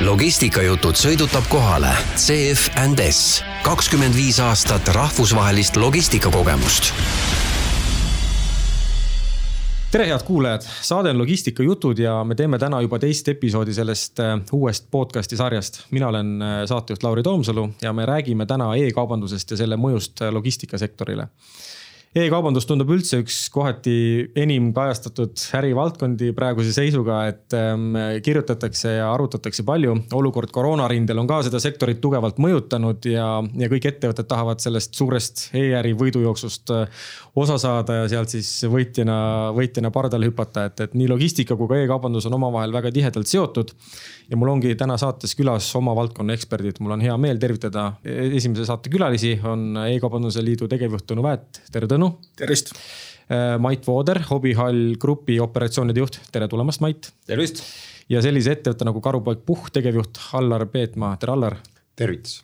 logistikajutud sõidutab kohale CF and S, kakskümmend viis aastat rahvusvahelist logistikakogemust. Tere, head kuulajad, saade on Logistikajutud ja me teeme täna juba teist episoodi sellest äh, uuest podcast'i sarjast. mina olen äh, saatejuht Lauri Toomsalu ja me räägime täna e-kaubandusest ja selle mõjust äh, logistikasektorile e-kaubandus tundub üldse üks kohati enim kajastatud ärivaldkondi praeguse seisuga, et ähm, kirjutatakse ja arutatakse palju. olukord koroonarindel on ka seda sektorit tugevalt mõjutanud ja, ja kõik ettevõtted tahavad sellest suurest e-äri võidujooksust äh, osa saada ja sealt siis võitjana, võitjana pardale hüpata, et, et nii logistika kui ka e-kaubandus on omavahel väga tihedalt seotud. ja mul ongi täna saates külas oma valdkonna eksperdid, mul on hea meel tervitada esimese saate külalisi, on E-kaubanduse Liidu tegevjuht Tõnu Väet, tere Tõnu Tõnu. tervist. Äh, Mait Vooder, Hobihall Grupi operatsioonide juht, tere tulemast, Mait. tervist. ja sellise ettevõtte nagu Karupoeg Puhh tegevjuht Allar Peetmaa, tere Allar. tervitus.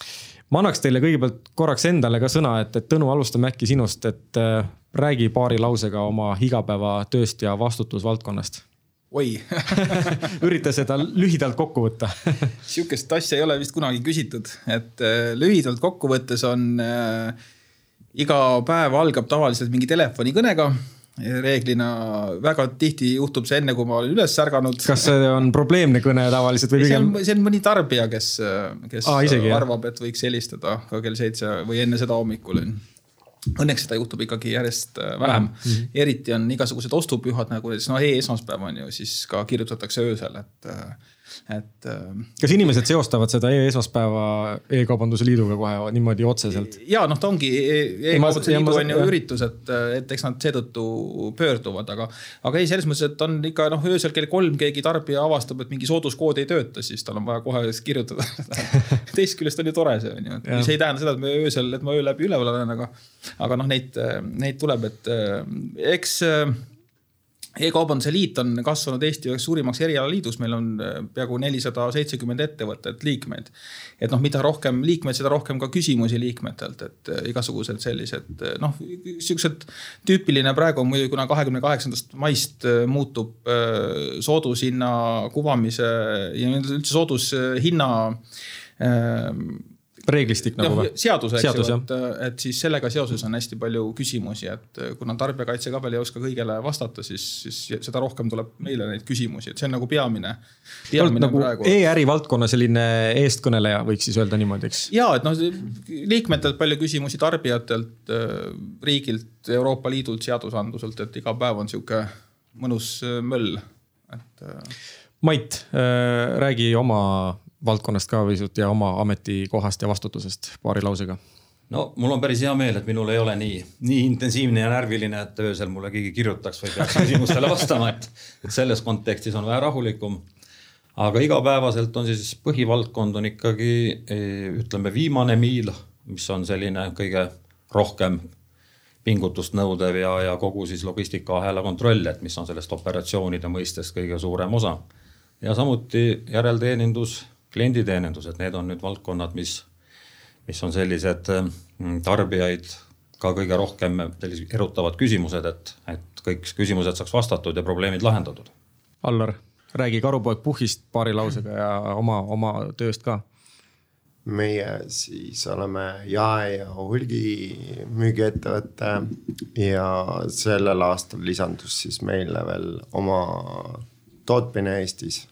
ma annaks teile kõigepealt korraks endale ka sõna, et, et Tõnu, alustame äkki sinust, et äh, räägi paari lausega oma igapäevatööst ja vastutusvaldkonnast oi ürita seda lühidalt kokku võtta sihukest asja ei ole vist kunagi küsitud, et äh, lühidalt kokkuvõttes on äh, iga päev algab tavaliselt mingi telefonikõnega reeglina väga tihti juhtub see enne, kui ma olen üles ärganud. kas see on probleemne kõne tavaliselt või pigem? see on mõni tarbija, kes, kes Aa, isegi, arvab, et võiks helistada ka kell seitse või enne seda hommikul. Õnneks seda juhtub ikkagi järjest äh, vähem mm. -hmm. eriti on igasugused ostupühad nagu näiteks noh e-esmaspäev on ju, siis ka kirjutatakse öösel, et äh, et. Ähm, kas inimesed seostavad seda e-esmaspäeva E-kaubanduse Liiduga kohe niimoodi otseselt? ja noh, ta ongi e, E-kaubanduse Liidu on ju üritus, et, et eks nad seetõttu pöörduvad, aga. aga ei, selles mõttes, et on ikka noh, öösel kell kolm keegi tarbija avastab, et mingi sooduskood ei tööta, siis tal on vaja kohe kirjutada teisest küljest on ju tore see on ju, et see ei tähenda seda, et me öösel, et ma öö läbi üleval olen, aga. aga noh, neid, neid tuleb, et eks e-kaubanduse liit on kasvanud Eesti üheks suurimaks erialaliidus, meil on äh, peaaegu nelisada seitsekümmend ettevõtet, liikmeid. et noh, mida rohkem liikmeid, seda rohkem ka küsimusi liikmetelt, et äh, igasugused sellised äh, noh, siuksed tüüpiline praegu on muidugi, kuna kahekümne kaheksandast maist muutub soodushinna kuvamise ja üldse soodushinna reeglistik nagu või? seadus, eks seadus, ju, et, et siis sellega seoses on hästi palju küsimusi, et kuna tarbijakaitse ka veel ei oska kõigele vastata, siis, siis seda rohkem tuleb meile neid küsimusi, et see on nagu peamine, peamine nagu e-äri valdkonna selline eestkõneleja, võiks siis öelda niimoodi, eks? ja, et noh, liikmetelt palju küsimusi, tarbijatelt, riigilt, Euroopa Liidult, seadusandluselt, et iga päev on sihuke mõnus möll, et. Mait, räägi oma valdkonnast ka pisut ja oma ametikohast ja vastutusest paari lausega? no mul on päris hea meel, et minul ei ole nii, nii intensiivne ja närviline, et öösel mulle keegi kirjutaks või peaks küsimustele vastama, et, et selles kontekstis on vähe rahulikum. aga igapäevaselt on siis põhivaldkond on ikkagi eh, ütleme viimane miil, mis on selline kõige rohkem pingutust nõudev ja, ja kogu siis logistikaahela kontroll, et mis on sellest operatsioonide mõistes kõige suurem osa. ja samuti järelteenindus klienditeenindus, et need on nüüd valdkonnad, mis, mis on sellised mm, tarbijaid ka kõige rohkem sellised erutavad küsimused, et, et kõik küsimused saaks vastatud ja probleemid lahendatud. Allar, räägi Karupoeg Puhhist paari lausega ja oma, oma tööst ka meie siis oleme jae- ja hulgimüügiettevõte ja sellel aastal lisandus siis meile veel oma tootmine Eestis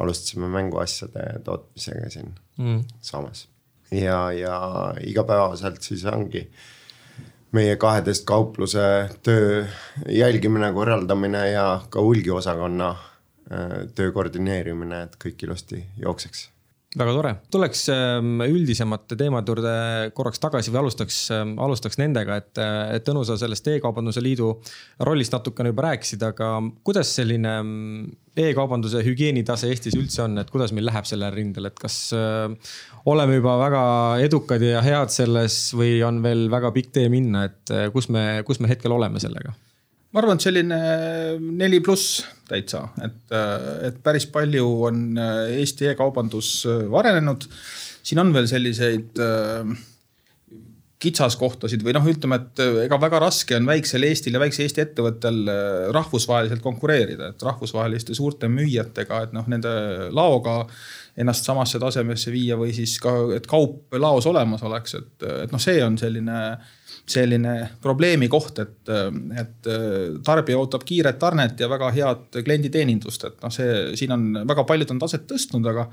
alustasime mänguasjade tootmisega siin mm. Soomes. ja, ja igapäevaselt siis ongi meie kaheteist kaupluse töö jälgimine, korraldamine ja ka hulgiosakonna äh, töö koordineerimine, et kõik ilusti jookseks väga tore, tuleks ähm, üldisemate teemade juurde korraks tagasi või alustaks, ähm, alustaks nendega, et, et Tõnu, sa sellest E-kaubanduse Liidu rollist natukene juba rääkisid, aga kuidas selline ähm, e-kaubanduse hügieenitase Eestis üldse on, et kuidas meil läheb sellel rindel, et kas äh, oleme juba väga edukad ja head selles või on veel väga pikk tee minna, et äh, kus me, kus me hetkel oleme sellega? Ma arvan, et selline neli pluss täitsa, et, et päris palju on Eesti e-kaubandus arenenud. siin on veel selliseid kitsaskohtasid või noh, ütleme, et ega väga raske on väiksel Eestil ja väikse Eesti ettevõttel rahvusvaheliselt konkureerida, et rahvusvaheliste suurte müüjatega, et noh, nende laoga ennast samasse tasemesse viia või siis ka, et kaup laos olemas oleks, et, et noh, see on selline selline probleemi koht, et, et tarbija ootab kiiret tarnet ja väga head klienditeenindust, et noh, see siin on väga paljud on taset tõstnud, aga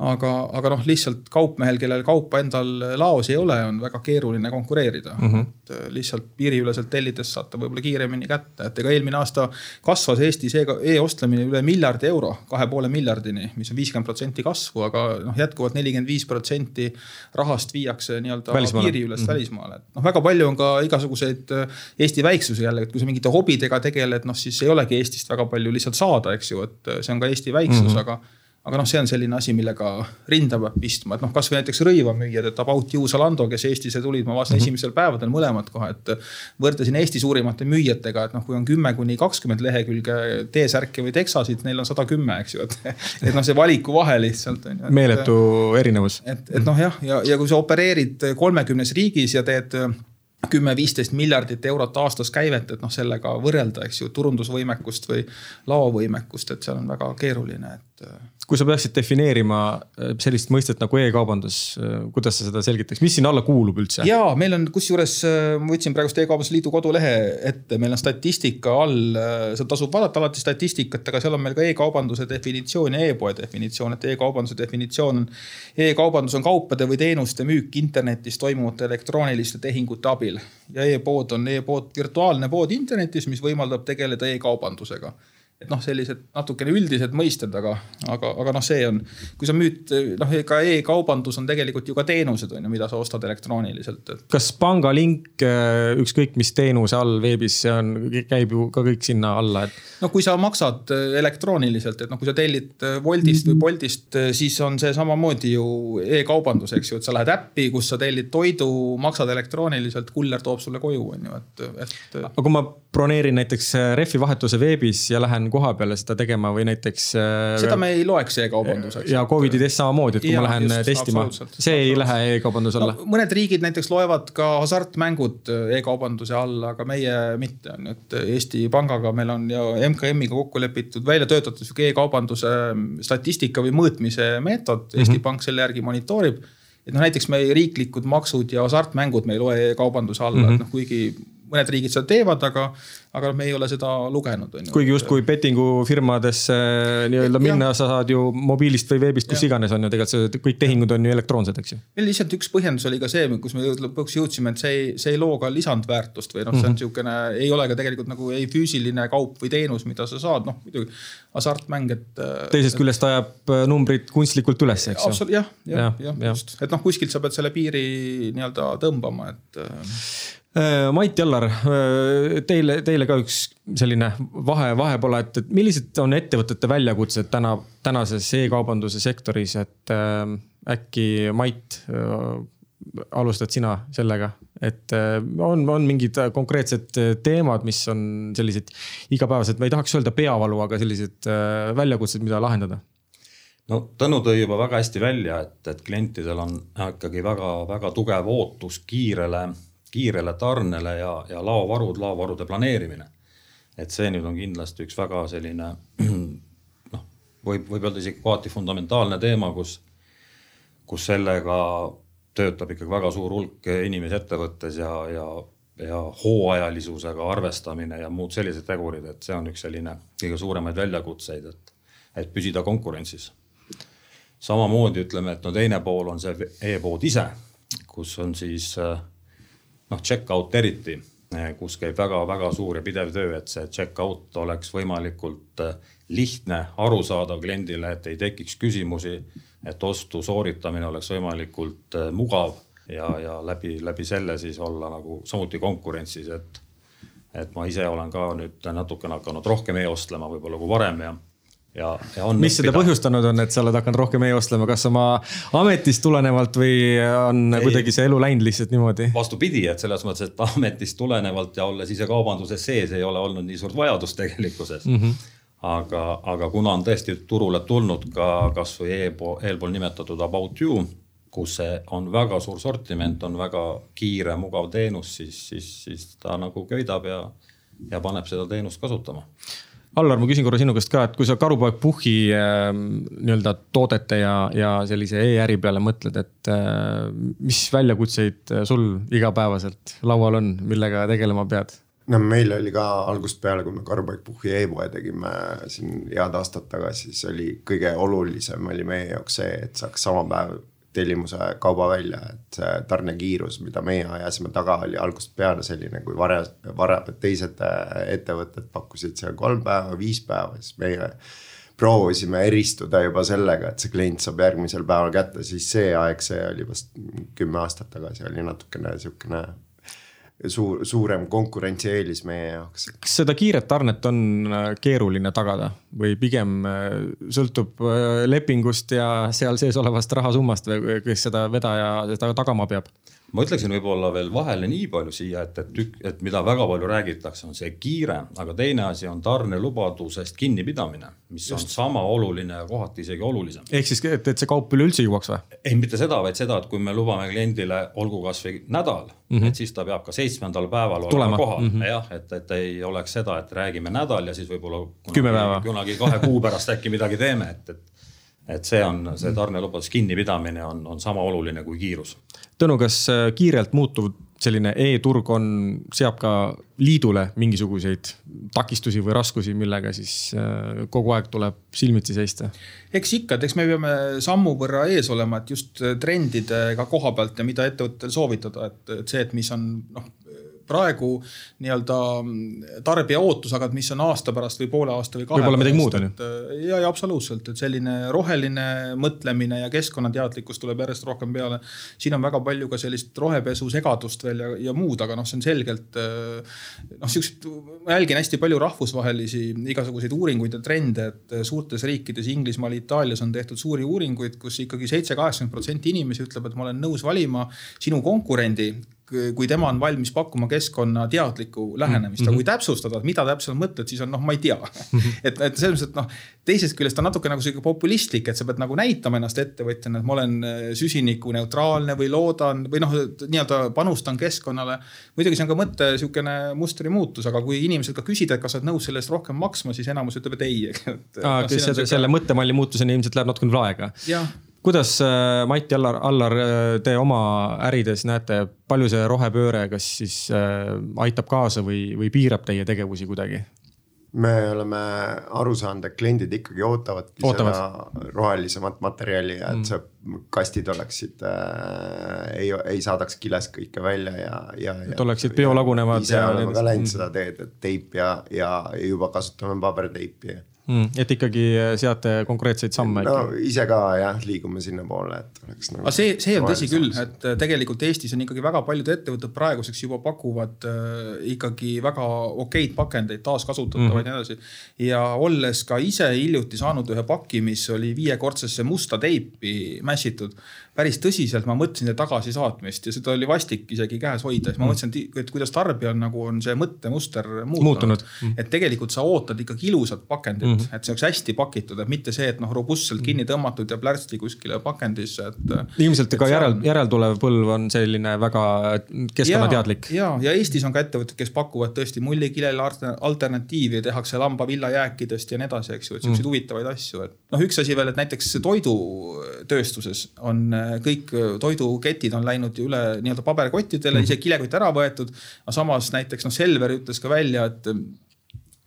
aga, aga noh, lihtsalt kaupmehel, kellel kaupa endal laos ei ole, on väga keeruline konkureerida mm. -hmm. Et äh, lihtsalt piiriüleselt tellides saate võib-olla kiiremini kätte, et ega eelmine aasta kasvas Eestis e-ostlemine üle miljardi euro, kahe poole miljardini, mis on viiskümmend protsenti kasvu, aga noh, jätkuvalt nelikümmend viis protsenti rahast viiakse nii-öelda piiriülest mm -hmm. välismaale. noh, väga palju on ka igasuguseid äh, Eesti väiksuse jälle, et kui sa mingite hobidega tegeled, noh siis ei olegi Eestist väga palju lihtsalt saada, eks ju, et äh, see on ka Eesti väiksus mm, -hmm. aga aga noh, see on selline asi, millega rinda peab pistma, et noh, kasvõi näiteks rõivamüüjad, et About You, Zalando, kes Eestisse tulid, ma vaatasin mm -hmm. esimesel päevadel mõlemad kohe, et. võrdlesin Eesti suurimate müüjatega, et noh, kui on kümme kuni kakskümmend lehekülge T-särke või teksasid, neil on sada kümme, eks ju, et. et noh, see valiku vahe lihtsalt on ju. meeletu erinevus. et, et noh, jah, ja, ja kui sa opereerid kolmekümnes riigis ja teed kümme-viisteist miljardit eurot aastas käivet, et noh, sellega võrrelda, eks ju, turundusvõimekust või laovõimekust, et seal on väga keeruline, et kui sa peaksid defineerima äh, sellist mõistet nagu e-kaubandus, äh, kuidas sa seda selgitaks, mis sinna alla kuulub üldse? ja meil on kusjuures, äh, ma võtsin praegust E-kaubanduse Liidu kodulehe ette, meil on statistika all, seal tasub vaadata alati statistikat, aga seal on meil ka e-kaubanduse definitsioon ja e-poe definitsioon, et e-kaubanduse definitsioon on. E-kaubandus on kaupade või teenuste müük internetis toimuvate elektrooniliste tehingute abil ja e-pood on e-pood, virtuaalne pood internetis, mis võimaldab tegeleda e-kaubandusega et noh, sellised natukene üldised mõisted, aga, aga, aga noh, see on, kui sa müüd, noh, ega e-kaubandus on tegelikult ju ka teenused on ju, mida sa ostad elektrooniliselt et.... kas pangalink, äh, ükskõik mis teenuse all veebis, see on, käib ju ka kõik sinna alla, et. no kui sa maksad äh, elektrooniliselt, et noh, kui sa tellid äh, Woltist või Boltist, siis on see samamoodi ju e-kaubandus, eks ju, et sa lähed äppi, kus sa tellid toidu, maksad elektrooniliselt, kuller toob sulle koju, on ju, et, et. aga kui ma broneerin näiteks rehvi vahetuse veebis ja lähen koha peale seda tegema või näiteks. Äh, seda me ei loeks e-kaubanduseks. ja Covidi test samamoodi, et kui ja, ma lähen just, testima, see ei lähe e-kaubanduse alla no,. mõned riigid näiteks loevad ka hasartmängud äh, e-kaubanduse alla, aga meie mitte on, et Eesti Pangaga meil on ja MKM-iga kokku lepitud, välja töötatud sihuke e-kaubanduse ähm, statistika või mõõtmise meetod mm, -hmm. Eesti Pank selle järgi monitoorib et noh, näiteks meie riiklikud maksud ja hasartmängud me ei loe e-kaubanduse alla mm, -hmm. et noh, kuigi mõned riigid seda teevad, aga, aga me ei ole seda lugenud, kuigi justkui bettingu firmadesse nii-öelda minna, sa saad ju mobiilist või veebist, kus ja. iganes on ju tegelikult see kõik tehingud on ju elektroonsed, eks ju. meil lihtsalt üks põhjendus oli ka see, kus me lõpuks jõudsime, et see ei, see ei loo ka lisandväärtust või noh, see on niisugune mm -hmm., ei ole ka tegelikult nagu ei füüsiline kaup või teenus, mida sa saad, noh muidugi hasartmäng, et. teisest küljest ajab äh, numbrid kunstlikult üles, eks ju. jah, jah, jah, just, et noh, kuskilt sa pead selle piiri nii-öelda tõmbama, et äh, Äh, Mait Jallar, äh, teile, teile ka üks selline vahe, vahepoole, et, et millised on ettevõtete väljakutsed täna, tänases e-kaubanduse sektoris, et äh, äkki Mait äh,, alustad sina sellega, et äh, on, on mingid konkreetsed teemad, mis on sellised igapäevased, ma ei tahaks öelda peavalu, aga sellised äh, väljakutsed, mida lahendada? No Tõnu tõi juba väga hästi välja, et, et klientidel on ikkagi väga-väga tugev ootus kiirele kiirele tarnele ja, ja laovarud, laovarude planeerimine. et see nüüd on kindlasti üks väga selline noh, võib, võib öelda isegi kohati fundamentaalne teema, kus, kus sellega töötab ikkagi väga suur hulk inimesi ettevõttes ja, ja, ja hooajalisusega arvestamine ja muud sellised tegurid, et see on üks selline kõige suuremaid väljakutseid, et, et püsida konkurentsis. samamoodi ütleme, et no teine pool on see e-pood ise, kus on siis äh, noh, check-out eriti, eh, kus käib väga-väga suur ja pidev töö, et see check-out oleks võimalikult eh, lihtne, arusaadav kliendile, et ei tekiks küsimusi. et ostu sooritamine oleks võimalikult eh, mugav ja, ja läbi, läbi selle siis olla nagu samuti konkurentsis, et. et ma ise olen ka nüüd natukene hakanud rohkem e-ostlema võib-olla kui varem ja ja, ja on. mis seda põhjustanud on, et sa oled hakanud rohkem e-ostlema, kas oma ametist tulenevalt või on ei, kuidagi see elu läinud lihtsalt niimoodi? vastupidi, et selles mõttes, et ametist tulenevalt ja olles ise kaubanduses sees, ei ole olnud nii suurt vajadust tegelikkuses mm. -hmm. aga, aga kuna on tõesti turule tulnud ka kasvõi eelpool, eelpool nimetatud About You kus see on väga suur sortiment, on väga kiire, mugav teenus, siis, siis, siis ta nagu köidab ja, ja paneb seda teenust kasutama. Allar, ma küsin korra sinu käest ka, et kui sa Karupoeg Puhhi äh, nii-öelda toodete ja, ja sellise e-äri peale mõtled, et äh, mis väljakutseid sul igapäevaselt laual on, millega tegelema pead? no meil oli ka algusest peale, kui me Karupoeg Puhhi e-poe tegime siin head aastad tagasi, siis oli kõige olulisem oli meie jaoks see, et saaks sama päev tellimuse kauba välja, et see tarnekiirus, mida meie ajasime taga, oli algusest peale selline, kui varem, varem teised ettevõtted pakkusid seal kolm päeva, viis päeva, siis meie proovisime eristuda juba sellega, et see klient saab järgmisel päeval kätte, siis see aeg, see oli vast kümme aastat tagasi oli natukene sihukene suur, suurem konkurentsieelis meie jaoks. kas seda kiiret tarnet on äh, keeruline tagada või pigem äh, sõltub äh, lepingust ja seal sees olevast rahasummast või kes seda vedaja seda tagama peab? Ma ütleksin võib-olla veel vahele nii palju siia, et, et, et mida väga palju räägitakse, on see kiire, aga teine asi on tarnelubadusest kinnipidamine, mis Just. on sama oluline ja kohati isegi olulisem. ehk siis, et, et see kaup üleüldse jõuaks või? ei, mitte seda, vaid seda, et kui me lubame kliendile, olgu kasvõi nädal mm, -hmm. et siis ta peab ka seitsmendal päeval olema Tulema. kohal mm, -hmm. jah, et, et ei oleks seda, et räägime nädal ja siis võib-olla kunagi, kunagi kahe kuu pärast äkki midagi teeme, et, et et see on, see tarnelubadus kinnipidamine on, on sama oluline kui kiirus. Tõnu, kas äh, kiirelt muutuv selline e-turg on, seab ka liidule mingisuguseid takistusi või raskusi, millega siis äh, kogu aeg tuleb silmitsi seista? eks ikka, et eks me peame sammu võrra ees olema, et just trendidega koha pealt ja mida ettevõtetel soovitada, et, et see, et mis on noh praegu nii-öelda tarbija ootus, aga mis on aasta pärast või poole aasta või kahe. võib-olla midagi muud on ju. ja, ja absoluutselt, et selline roheline mõtlemine ja keskkonnateadlikkus tuleb järjest rohkem peale. siin on väga palju ka sellist rohepesu segadust veel ja, ja muud, aga noh, see on selgelt noh, siuksed, ma jälgin hästi palju rahvusvahelisi igasuguseid uuringuid ja trende, et suurtes riikides, Inglismaal, Itaalias on tehtud suuri uuringuid, kus ikkagi seitse, kaheksakümmend protsenti inimesi ütleb, et ma olen nõus valima sinu konkurendi kui tema on valmis pakkuma keskkonnateadlikku lähenemist mm, -hmm. aga kui täpsustada, mida täpselt mõtled, siis on noh, ma ei tea. -hmm. et, et selles mõttes, et noh, teisest küljest on natuke nagu sihuke populistlik, et sa pead nagu näitama ennast ettevõtjana, et ma olen äh, süsinikuneutraalne või loodan või noh, nii-öelda panustan keskkonnale. muidugi see on ka mõtte sihukene mustri muutus, aga kui inimesed ka küsida, et kas sa oled nõus selle eest rohkem maksma, siis enamus ütleb, et ei. No, selle, selle mõttemalli muutuseni ilmselt läheb natukene aega. Kuidas äh, Mati Allar, Allar, äh, te oma ärides näete, palju see rohepööre, kas siis äh, aitab kaasa või, või piirab teie tegevusi kuidagi? me oleme aru saanud, et kliendid ikkagi ootavadki Ootavad. seda rohelisemat materjali ja et mm. see kastid oleksid äh,, ei, ei saadaks kilest kõike välja ja, ja. et oleksid biolagunevad. ise oleme ka läinud mm. seda teed, et teip ja, ja juba kasutame paberteipi mm,. et ikkagi äh, seate konkreetseid samme. no ise ka jah, liigume sinnapoole, et oleks nagu. aga see, see on tõsi küll, et äh, tegelikult Eestis on ikkagi väga paljud ettevõtted praeguseks juba pakuvad äh, ikkagi väga okeid pakendeid, taaskasutatavaid mm ja nii edasi. ja olles ka ise hiljuti saanud ühe paki, mis oli viiekordsesse musta teipi mässitud päris tõsiselt ma mõtlesin tagasisaatmist ja seda oli vastik isegi käes hoida, siis ma mm. mõtlesin, et kuidas tarbijal nagu on see mõttemuster muutunud, muutunud.. Mm. et tegelikult sa ootad ikkagi ilusat pakendit mm, -hmm. et see oleks hästi pakitud, et mitte see, et noh, robustselt kinni tõmmatud ja plärtsi kuskile pakendisse, et. ilmselt ka järel järeltulev põlv on selline väga keskkonnateadlik. ja, ja Eestis on ka ettevõtted, kes pakuvad tõesti mullikilele alternatiivi, tehakse lambavillajääkidest ja nii edasi, eks ju, et siukseid mm. huvitavaid asju, et noh, üks asi veel, et näiteks toidutööstuses on kõik toiduketid on läinud ju üle nii-öelda paberkottidele mm, -hmm. isegi kilekott ära võetud. aga samas näiteks noh, Selver ütles ka välja, et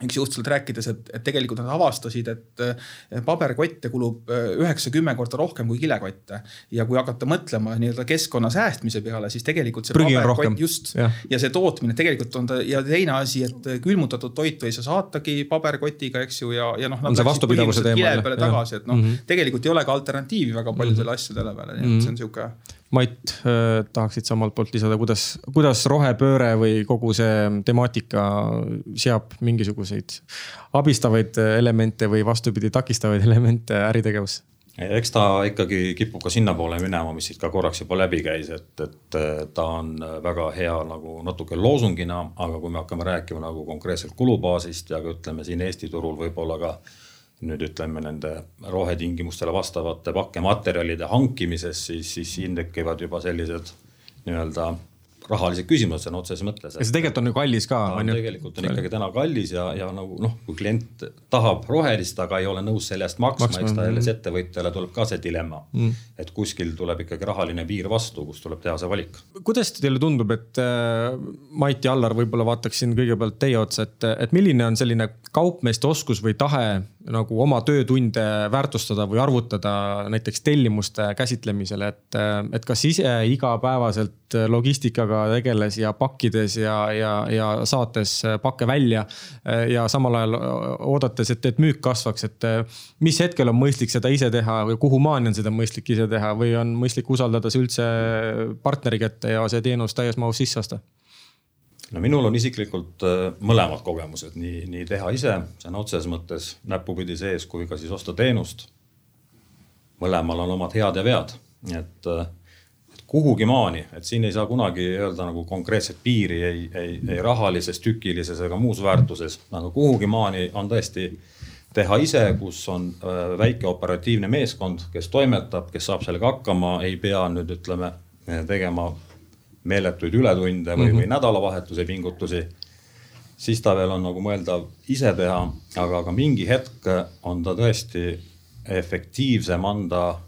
üks juht sealt rääkides, et, et tegelikult nad avastasid, et paberkotte kulub äh, üheksa-kümme korda rohkem kui kilekotte. ja kui hakata mõtlema nii-öelda keskkonna säästmise peale, siis tegelikult see Prügi paberkott just ja. ja see tootmine tegelikult on ta ja teine asi, et külmutatud toitu ei saa saatagi paberkotiga, eks ju, ja, ja noh. on see vastupidavuse teema. kile peale tagasi, et noh mm -hmm., tegelikult ei ole ka alternatiivi väga paljudele mm -hmm. asjadele peale, nii et see on mhm. sihuke Mait, äh, tahaksid sa omalt poolt lisada, kuidas, kuidas rohepööre või kogu see temaatika seab mingisuguseid abistavaid elemente või vastupidi, takistavaid elemente äritegevusse? eks ta ikkagi kipub ka sinnapoole minema, mis siit ka korraks juba läbi käis, et, et ta on väga hea nagu natuke loosungina, aga kui me hakkame rääkima nagu konkreetselt kulubaasist ja ka ütleme siin Eesti turul võib-olla ka nüüd ütleme nende rohetingimustele vastavate pakkematerjalide hankimises, siis, siis siin tekivad juba sellised nii-öelda rahalised küsimused sõna otseses mõttes. ja see tegelikult on ju kallis ka. tegelikult on ikkagi täna kallis ja, ja nagu noh, kui klient tahab rohelist, aga ei ole nõus selle eest maksma, maksma, eks ta jälle mm. ettevõtjale tuleb ka see dilemma mm.. et kuskil tuleb ikkagi rahaline piir vastu, kus tuleb teha see valik. kuidas teile tundub, et äh, Mait ja Allar, võib-olla vaataksin kõigepealt teie otsa, et, et milline on selline kaupmeeste oskus või tahe nagu oma töötunde väärtustada või arvutada näiteks tellimuste käsitlemisel, et, et kas ise igapäevaselt logistikaga tegeles ja pakkides ja, ja, ja saates pakke välja ja samal ajal oodates, et, et müük kasvaks, et mis hetkel on mõistlik seda ise teha või kuhumaani on seda mõistlik ise teha või on mõistlik usaldada see üldse partneri kätte ja see teenus täies mahus sisse osta? No minul on isiklikult äh, mõlemad kogemused, nii, nii teha ise sõna otseses mõttes näpupidi sees, kui ka siis osta teenust. mõlemal on omad head ja vead, et, äh, et kuhugi maani, et siin ei saa kunagi öelda nagu konkreetset piiri ei, ei, ei rahalises, tükilises ega muus väärtuses, aga kuhugi maani on tõesti teha ise, kus on äh, väike operatiivne meeskond, kes toimetab, kes saab sellega hakkama, ei pea nüüd ütleme tegema meeletuid ületunde või mm, -hmm. või nädalavahetuse pingutusi. siis ta veel on nagu mõeldav ise teha, aga, aga mingi hetk on ta tõesti efektiivsem anda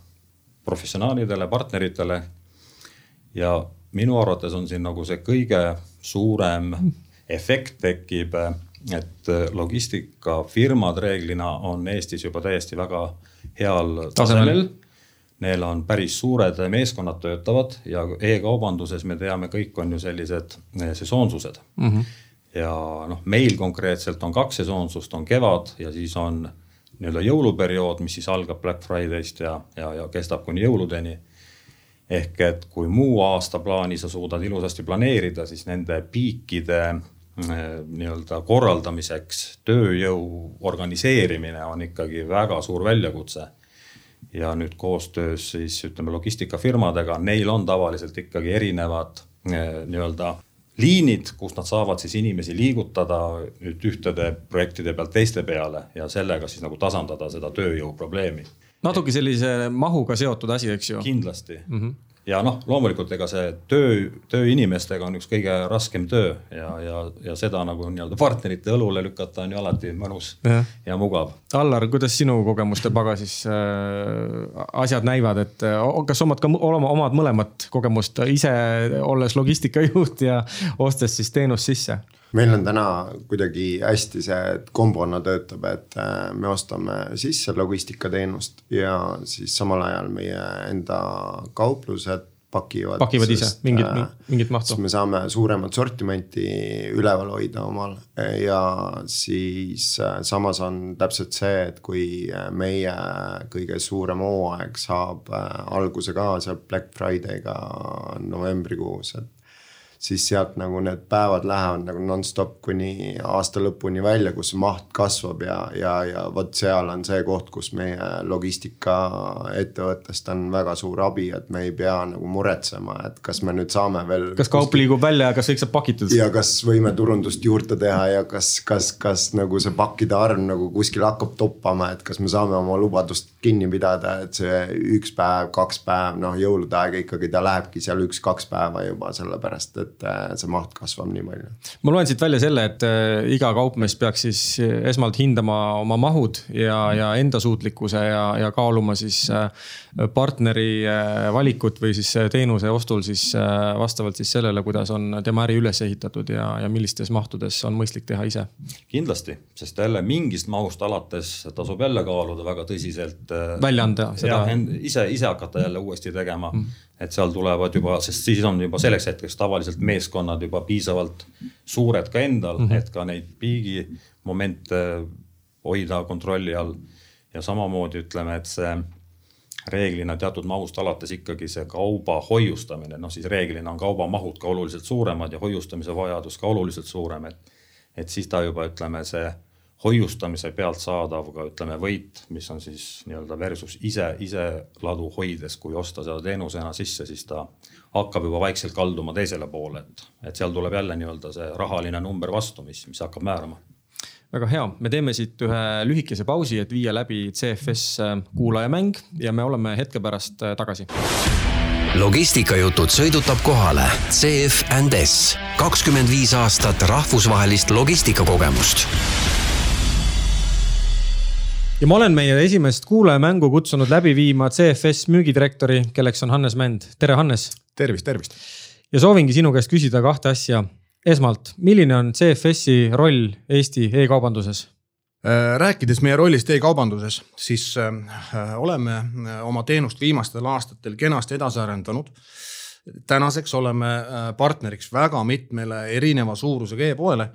professionaalidele, partneritele. ja minu arvates on siin nagu see kõige suurem efekt tekib, et logistikafirmad reeglina on Eestis juba täiesti väga heal tasemel, tasemel Neil on päris suured meeskonnad töötavad ja e-kaubanduses me teame, kõik on ju sellised eh, sesoonsused mm. -hmm. ja noh, meil konkreetselt on kaks sesoonsust, on kevad ja siis on nii-öelda jõuluperiood, mis siis algab Black Friday'st ja, ja, ja kestab kuni jõuludeni. ehk et kui muu aasta plaani sa suudad ilusasti planeerida, siis nende piikide eh, nii-öelda korraldamiseks tööjõu organiseerimine on ikkagi väga suur väljakutse ja nüüd koostöös siis ütleme logistikafirmadega, neil on tavaliselt ikkagi erinevad eh, nii-öelda liinid, kus nad saavad siis inimesi liigutada nüüd ühtede projektide pealt teiste peale ja sellega siis nagu tasandada seda tööjõuprobleemi. natuke sellise mahuga seotud asi, eks ju? kindlasti mm. -hmm ja noh, loomulikult ega see töö, töö inimestega on üks kõige raskem töö ja, ja, ja seda nagu nii-öelda partnerite õlule lükata on ju alati mõnus ja, ja mugav. Allar, kuidas sinu kogemuste pagasis äh, asjad näivad, et äh, kas omad ka olema omad mõlemat kogemust ise olles logistikajuht ja ostes siis teenust sisse? Meil on täna kuidagi hästi see, et kombona töötab, et äh, me ostame sisse logistikateenust ja siis samal ajal meie enda kauplused pakivad. pakivad ise mingit, äh, mingit mahtu. siis me saame suuremat sortimenti üleval hoida omal ja siis äh, samas on täpselt see, et kui meie kõige suurem hooaeg saab alguse ka seal Black Friday'ga novembrikuus, et siis sealt nagu need päevad lähevad nagu nonstop kuni aasta lõpuni välja, kus maht kasvab ja, ja, ja vot seal on see koht, kus meie logistikaettevõttest on väga suur abi, et me ei pea nagu muretsema, et kas me nüüd saame veel. kas kaup kuskil... liigub välja ja kas kõik saab pakitud? ja kas võime turundust juurde teha ja kas, kas, kas nagu see pakkide arv nagu kuskil hakkab toppama, et kas me saame oma lubadust kinni pidada, et see üks päev, kaks päev, noh jõulude aega ikkagi ta lähebki seal üks-kaks päeva juba sellepärast, et et äh, see maht kasvab nii palju. ma loen siit välja selle, et äh, iga kaupmees peaks siis äh, esmalt hindama oma mahud ja, ja enda suutlikkuse ja, ja kaaluma siis partneri valikut või siis teenuse ostul siis vastavalt siis sellele, kuidas on tema äri üles ehitatud ja, ja millistes mahtudes on mõistlik teha ise. kindlasti, sest jälle mingist mahust alates tasub jälle kaaluda väga tõsiselt. välja anda seda. ise, ise hakata jälle uuesti tegema mm et seal tulevad juba, sest siis on juba selleks hetkeks tavaliselt meeskonnad juba piisavalt suured ka endal mm, -hmm. et ka neid piigimomente hoida kontrolli all. ja samamoodi ütleme, et see reeglina teatud mahust alates ikkagi see kauba hoiustamine, noh siis reeglina on kaubamahud ka oluliselt suuremad ja hoiustamise vajadus ka oluliselt suurem, et. et siis ta juba ütleme, see hoiustamise pealt saadav ka ütleme võit, mis on siis nii-öelda versus ise, ise ladu hoides, kui osta seda teenusena sisse, siis ta hakkab juba vaikselt kalduma teisele poole, et, et seal tuleb jälle nii-öelda see rahaline number vastu, mis, mis hakkab määrama. Väga hea, me teeme siit ühe lühikese pausi, et viia läbi CFS äh, kuulajamäng ja me oleme hetke pärast äh, tagasi. Logistikajutud sõidutab kohale CF and S, kakskümmend viis aastat rahvusvahelist logistikakogemust. Ja ma olen meie esimest kuulajamängu kutsunud läbi viima CFS müügidirektori, kelleks on Hannes Mänd. tere, Hannes. tervist, tervist. ja soovingi sinu käest küsida kahte asja. esmalt, milline on CFS-i roll Eesti e-kaubanduses? Äh, rääkides meie rollist e-kaubanduses, siis äh, oleme äh, oma teenust viimastel aastatel kenasti edasi arendanud. tänaseks oleme partneriks väga mitmele erineva suurusega e-poele.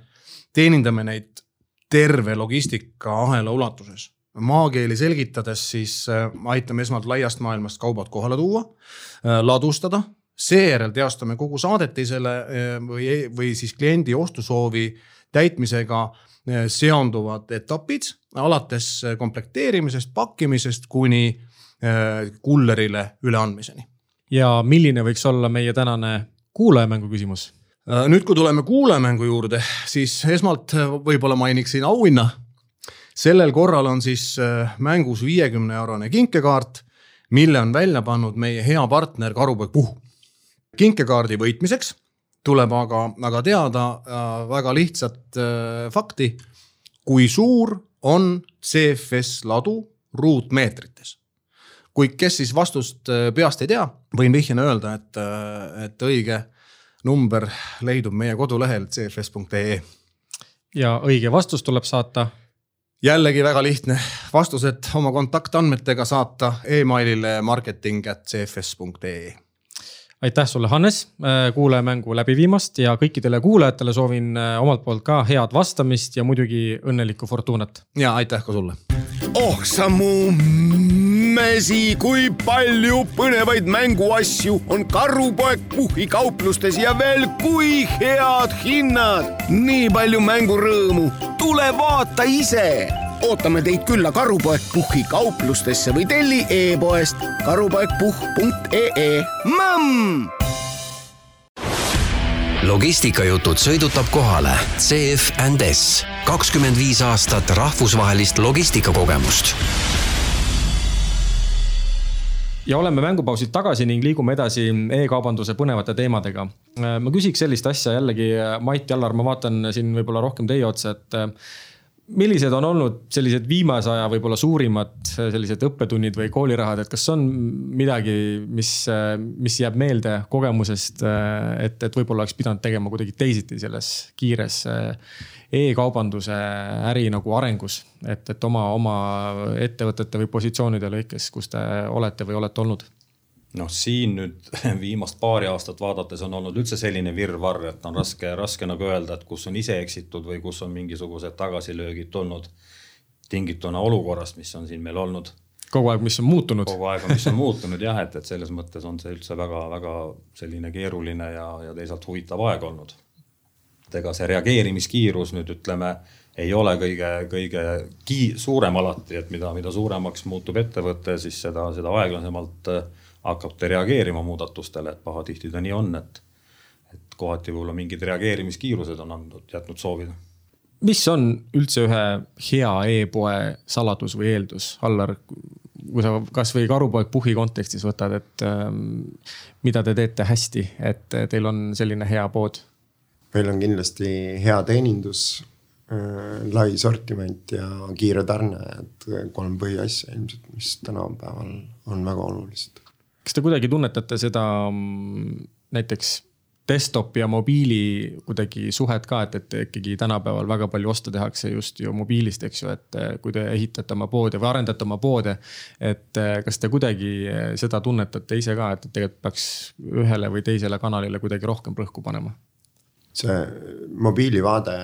teenindame neid terve logistikaahela ulatuses. Maakeeli selgitades, siis aitame esmalt laiast maailmast kaubad kohale tuua, ladustada, seejärel teostame kogu saadetisele või, või siis kliendi ostusoovi täitmisega seonduvad etapid alates komplekteerimisest, pakkimisest kuni kullerile üleandmiseni. ja milline võiks olla meie tänane kuulajamängu küsimus? nüüd, kui tuleme kuulajamängu juurde, siis esmalt võib-olla mainiksin auhinna. Sellel korral on siis mängus viiekümne eurone kinkekaart, mille on välja pannud meie hea partner Karupoeg Puhh. kinkekaardi võitmiseks tuleb aga, aga teada äh, väga lihtsat äh, fakti. kui suur on CFS ladu ruutmeetrites? kuid kes siis vastust äh, peast ei tea, võin vihjena öelda, et, et õige number leidub meie kodulehel cfs.ee. ja õige vastus tuleb saata? Jällegi väga lihtne, vastused oma kontaktandmetega saata emailile marketing at cfs.ee aitäh sulle, Hannes, äh, kuulajamängu läbi viimast ja kõikidele kuulajatele soovin äh, omalt poolt ka head vastamist ja muidugi õnnelikku fortuunat. ja aitäh ka sulle. oh sa mu mesi, kui palju põnevaid mänguasju on Karupoeg Puhhi kauplustes ja veel kui head hinnad. nii palju mängurõõmu, tule vaata ise ootame teid külla Karupoeg Puhhi kauplustesse või telli e-poest karupoegpuhh.ee. Mõmm! logistikajutud sõidutab kohale CF and S, kakskümmend viis aastat rahvusvahelist logistikakogemust ja oleme mängupausilt tagasi ning liigume edasi e-kaubanduse põnevate teemadega. ma küsiks sellist asja jällegi, Mait Jallar, ma vaatan siin võib-olla rohkem teie otsa, et millised on olnud sellised viimase aja võib-olla suurimad sellised õppetunnid või koolirahad, et kas on midagi, mis, mis jääb meelde kogemusest, et, et võib-olla oleks pidanud tegema kuidagi teisiti selles kiires e-kaubanduse äri nagu arengus, et, et oma, oma ettevõtete või positsioonide lõikes, kus te olete või olete olnud noh, siin nüüd viimast paari aastat vaadates on olnud üldse selline virvarr, et on raske, raske nagu öelda, et kus on ise eksitud või kus on mingisugused tagasilöögid tulnud tingituna olukorrast, mis on siin meil olnud. kogu aeg, mis on muutunud. kogu aeg, mis on muutunud jah, et, et selles mõttes on see üldse väga-väga selline keeruline ja, ja teisalt huvitav aeg olnud. Et ega see reageerimiskiirus nüüd ütleme, ei ole kõige, kõige kii-, suurem alati, et mida, mida suuremaks muutub ettevõte, siis seda, seda aeglasemalt äh, hakkab ta reageerima muudatustele, et pahatihti ta nii on, et, et kohati võib-olla mingid reageerimiskiirused on andnud, jätnud soovida. mis on üldse ühe hea e-poe saladus või eeldus, Allar? kui sa kasvõi Karupoeg Puhhi kontekstis võtad, et ähm, mida te teete hästi, et teil on selline hea pood? Meil on kindlasti hea teenindus äh,, lai sortiment ja kiire tarne, et kolm põhiasja ilmselt, mis tänapäeval on väga olulised kas te kuidagi tunnetate seda mm, näiteks desktop'i ja mobiili kuidagi suhet ka, et, et ikkagi tänapäeval väga palju oste tehakse just ju mobiilist, eks ju, et eh, kui te ehitate oma poode või arendate oma poode. et eh, kas te kuidagi seda tunnetate ise ka, et tegelikult peaks ühele või teisele kanalile kuidagi rohkem rõhku panema? See mobiilivaade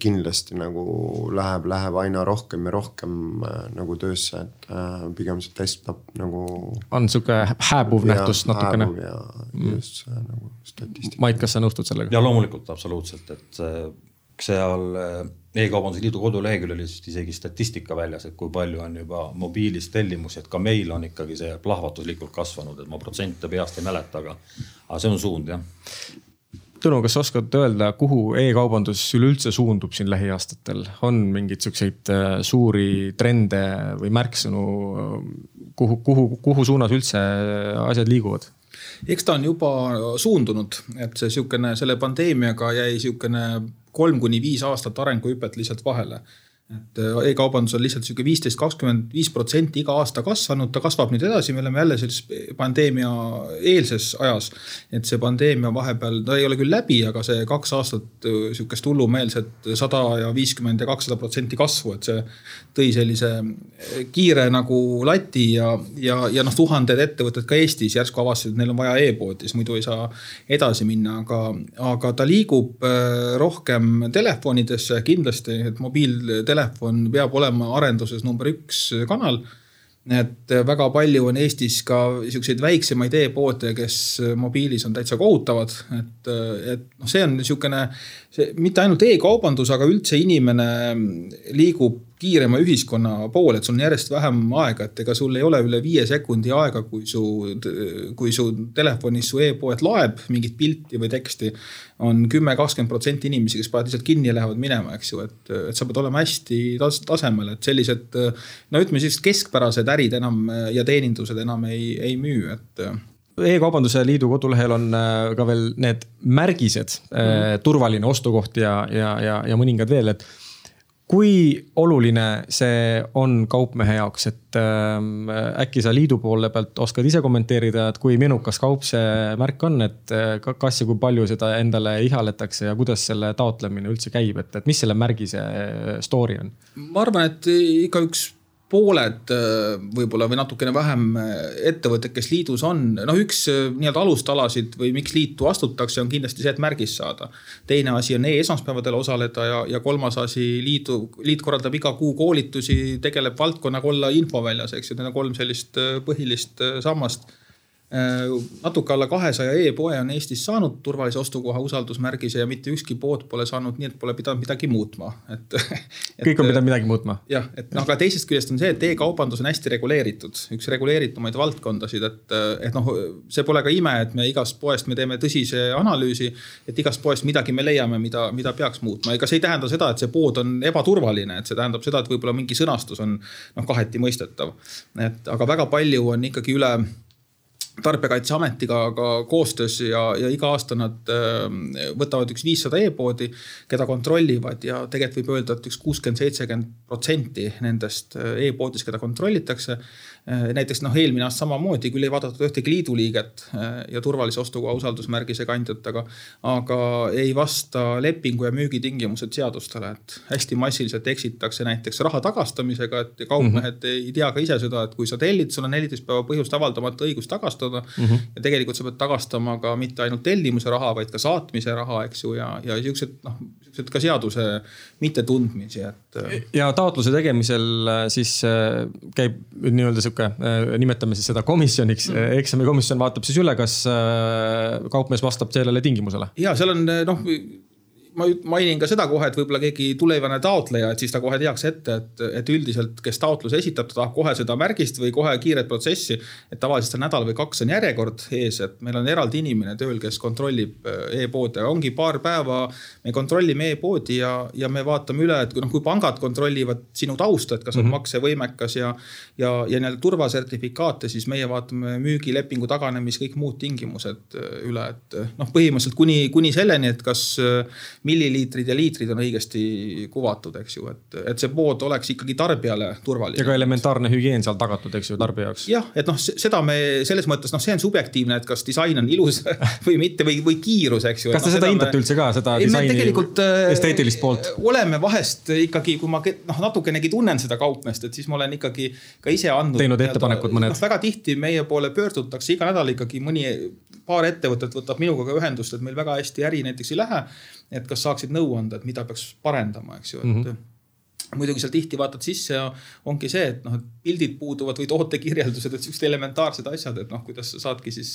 kindlasti nagu läheb, läheb aina rohkem ja rohkem äh, nagu töösse, et äh, pigem see desktop nagu. on sihuke hääbuv nähtus natukene. ja mm. just see nagu statistika. Mait, kas sa nõustud sellega? ja loomulikult absoluutselt, et seal äh, E-kaubanduse Liidu koduleheküljel oli vist isegi statistika väljas, et kui palju on juba mobiilis tellimusi, et ka meil on ikkagi see plahvatuslikult kasvanud, et ma protsente peast ei mäleta, aga, aga see on suund jah Tõnu, kas sa oskad öelda, kuhu e-kaubandus üleüldse suundub siin lähiaastatel, on mingeid siukseid äh, suuri trende või märksõnu, kuhu, kuhu, kuhu suunas üldse asjad liiguvad? eks ta on juba suundunud, et see sihukene, selle pandeemiaga jäi sihukene kolm kuni viis aastat arenguhüpet lihtsalt vahele et äh, e-kaubandus on lihtsalt sihuke viisteist, kakskümmend viis protsenti iga aasta kasvanud, ta kasvab nüüd edasi, me oleme jälle sellises pandeemia eelses ajas. et see pandeemia vahepeal, ta ei ole küll läbi, aga see kaks aastat äh, sihukest hullumeelset sada ja viiskümmend ja kakssada protsenti kasvu, et see tõi sellise äh, kiire nagu lati ja, ja, ja noh, tuhanded ettevõtted ka Eestis järsku avastasid, et neil on vaja e-poodi, siis muidu ei saa edasi minna, aga, aga ta liigub rohkem telefonidesse kindlasti, et mobiiltelefon telefon peab olema arenduses number üks kanal. Et väga palju on Eestis ka siukseid väiksemaid e-poode, kes mobiilis on täitsa kohutavad, et, et noh, see on niisugune, see mitte ainult e-kaubandus, aga üldse inimene liigub kiirema ühiskonna poole, et sul on järjest vähem aega, et ega sul ei ole üle viie sekundi aega, kui su, kui su telefonis su e-poed laeb mingit pilti või teksti. on kümme, kakskümmend protsenti inimesi, kes panevad lihtsalt kinni ja lähevad minema, eks ju, et, et sa pead olema hästi tas tasemel, et sellised no ütleme sellised keskpärased ärid enam ja teenindused enam ei, ei müü, et e-kaubanduse liidu kodulehel on äh, ka veel need märgised mm, -hmm. turvaline ostukoht ja, ja, ja, ja mõningad veel, et kui oluline see on kaupmehe jaoks, et äh, äkki sa liidu poole pealt oskad ise kommenteerida, et kui menukas kaup see märk on, et äh, kas ja kui palju seda endale ihaletakse ja kuidas selle taotlemine üldse käib, et, et mis selle märgise story on? ma arvan, et ikka üks pooled äh, võib-olla või natukene vähem äh, ettevõtted, kes liidus on, noh, üks äh, nii-öelda alustalasid või miks liitu astutakse, on kindlasti see, et märgist saada. teine asi on e-esmaspäevadel osaleda ja, ja kolmas asi liidu, liit korraldab iga kuu koolitusi, tegeleb valdkonnaga olla infoväljas, eks ju, need on kolm sellist põhilist sammast natuke alla kahesaja e-poe on Eestis saanud turvalise ostukoha usaldusmärgise ja mitte ükski pood pole saanud nii, et pole pidanud midagi muutma, et, et. kõik on pidanud midagi muutma. jah, et noh, aga teisest küljest on see, et e-kaubandus on hästi reguleeritud, üks reguleeritumaid valdkondasid, et, et noh, see pole ka ime, et me igast poest me teeme tõsise analüüsi. et igast poest midagi me leiame, mida, mida peaks muutma, ega see ei tähenda seda, et see pood on ebaturvaline, et see tähendab seda, et võib-olla mingi sõnastus on noh, kaheti mõistetav. et aga väga palju on ikkagi üle tarbijakaitseametiga ka koostöös ja, ja iga aasta nad äh, võtavad üks viissada e-poodi, keda kontrollivad ja tegelikult võib öelda, et üks kuuskümmend, seitsekümmend protsenti nendest äh, e-poodidest, keda kontrollitakse näiteks noh, eelmine aasta samamoodi, küll ei vaadatud ühtegi liidu liiget äh, ja turvalise ostukoha usaldusmärgise kandjat, aga, aga ei vasta lepingu ja müügitingimused seadustele, et hästi massiliselt eksitakse näiteks raha tagastamisega, et kaupmehed mm -hmm. ei tea ka ise seda, et kui sa tellid, sul on neliteist päeva põhjust avaldamata õigus tagastada mm. -hmm. ja tegelikult sa pead tagastama ka mitte ainult tellimuse raha, vaid ka saatmise raha, eks ju, ja, ja siuksed noh, siuksed ka seaduse mittetundmisi, et. ja taotluse tegemisel siis käib nii-öelda sihuke äh, nimetame siis seda komisjoniks mm., eksamikomisjon vaatab siis üle, kas äh, kaupmees vastab sellele tingimusele. ja seal on noh ma mainin ka seda kohe, et võib-olla keegi tulevane taotleja, et siis ta kohe teaks ette, et, et üldiselt, kes taotluse esitab, ta tahab kohe seda märgist või kohe kiiret protsessi. et tavaliselt on nädal või kaks on järjekord ees, et meil on eraldi inimene tööl, kes kontrollib äh, e-poode, ongi paar päeva. me kontrollime e-poodi ja, ja me vaatame üle, et kui noh, kui pangad kontrollivad sinu tausta, et kas mm -hmm. maksevõimekas ja. ja, ja nii-öelda turvasertifikaate, siis meie vaatame müügilepingu taganemis, kõik muud tingimused äh, üle, et noh, põhimõtteliselt kuni, kuni selleni, et kas milliliitrid ja liitrid on õigesti kuvatud, eks ju, et, et see pood oleks ikkagi tarbijale turvaline. ja ka elementaarne hügieen seal tagatud, eks ju, tarbija jaoks. jah, et noh, seda me selles mõttes noh, see on subjektiivne, et kas disain on ilus või mitte või, või kiirus, eks ju. kas te no, seda hindate me... üldse ka, seda disaini, äh, esteetilist poolt? oleme vahest ikkagi, kui ma noh, natukenegi tunnen seda kaupmeest, et siis ma olen ikkagi ka ise andnud. teinud ettepanekud mõned no,. väga tihti meie poole pöördutakse iga nädal ikkagi mõni, paar ettevõtet võtab minuga ka ühendust, et meil väga hästi äri näiteks ei lähe et kas saaksid nõu anda, et mida peaks parendama, eks ju, et mm. -hmm muidugi seal tihti vaatad sisse ja ongi see, et noh, et pildid puuduvad või tootekirjeldused, et siuksed elementaarsed asjad, et noh, kuidas sa saadki siis